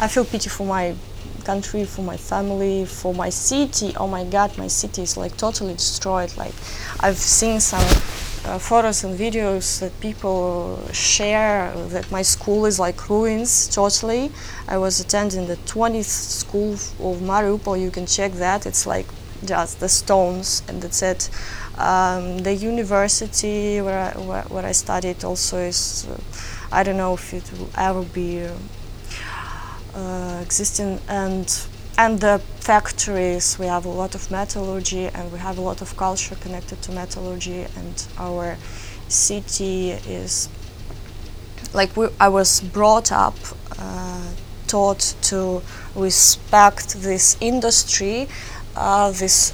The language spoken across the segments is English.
I feel pity for my country, for my family, for my city. Oh my God, my city is like totally destroyed. Like I've seen some uh, photos and videos that people share that my school is like ruins totally. I was attending the 20th school of Mariupol. You can check that. It's like just the stones and that's it. Um, the university where I, where, where I studied also is, uh, I don't know if it will ever be uh, existing and and the factories we have a lot of metallurgy and we have a lot of culture connected to metallurgy and our city is like we, i was brought up uh, taught to respect this industry uh, this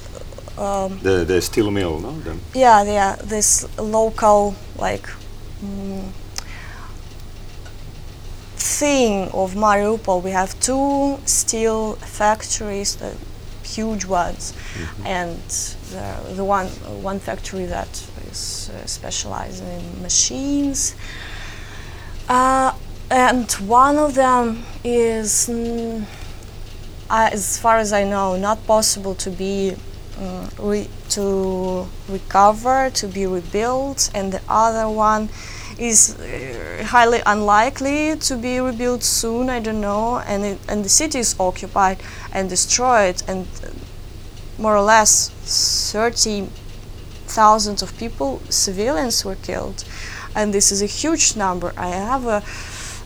um, the the steel mill no the yeah yeah this local like mm, thing of Mariupol, we have two steel factories, the huge ones, mm-hmm. and the, the one one factory that is uh, specializing in machines. Uh, and one of them is, mm, uh, as far as I know, not possible to be re- to recover, to be rebuilt, and the other one is uh, highly unlikely to be rebuilt soon. I don't know, and it, and the city is occupied and destroyed, and more or less thirty thousand of people, civilians, were killed, and this is a huge number. I have a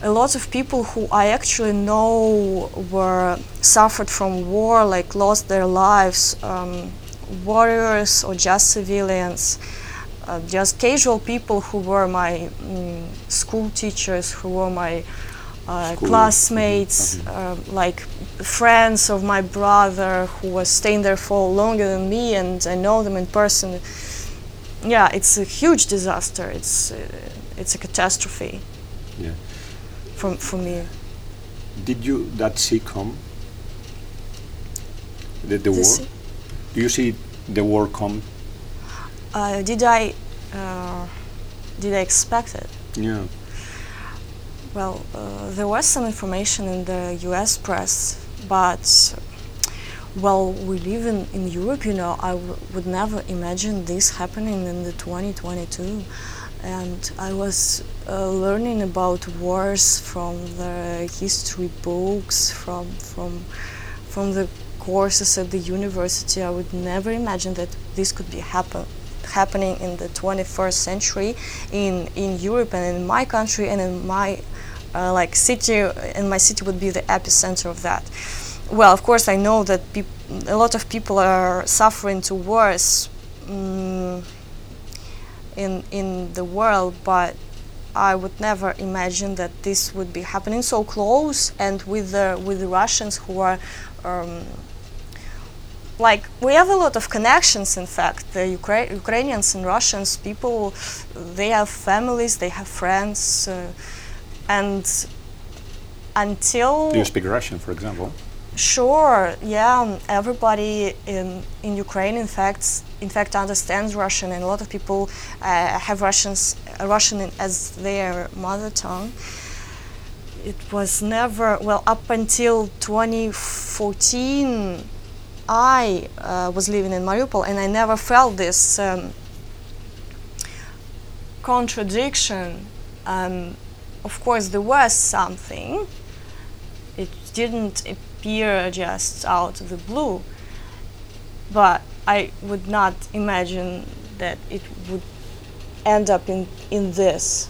a lot of people who I actually know were suffered from war, like lost their lives, um, warriors or just civilians uh, just casual people who were my mm, school teachers, who were my uh, classmates, mm-hmm. uh, like friends of my brother who was staying there for longer than me, and I know them in person. Yeah, it's a huge disaster. It's uh, it's a catastrophe. Yeah. For for me. Did you that see come? The, the, the war? See? Do you see the war come uh, did I uh, did I expect it? Yeah. Well, uh, there was some information in the U.S. press, but well, we live in, in Europe, you know, I w- would never imagine this happening in the 2022. And I was uh, learning about wars from the history books, from from from the courses at the university. I would never imagine that this could be happen happening in the 21st century in in Europe and in my country and in my uh, like city and my city would be the epicenter of that. Well, of course, I know that a lot of people are suffering to worse um, in in the world, but I would never imagine that this would be happening so close and with the with the Russians who are um, like we have a lot of connections in fact. The Ukra- ukrainians and russians people they have families they have friends uh, and until do you speak russian for example sure yeah everybody in in ukraine in fact in fact understands russian and a lot of people uh, have russians uh, russian as their mother tongue it was never well up until 2014 I uh, was living in Mariupol and I never felt this um, contradiction. Um, of course, there was something. It didn't appear just out of the blue, but I would not imagine that it would end up in, in this.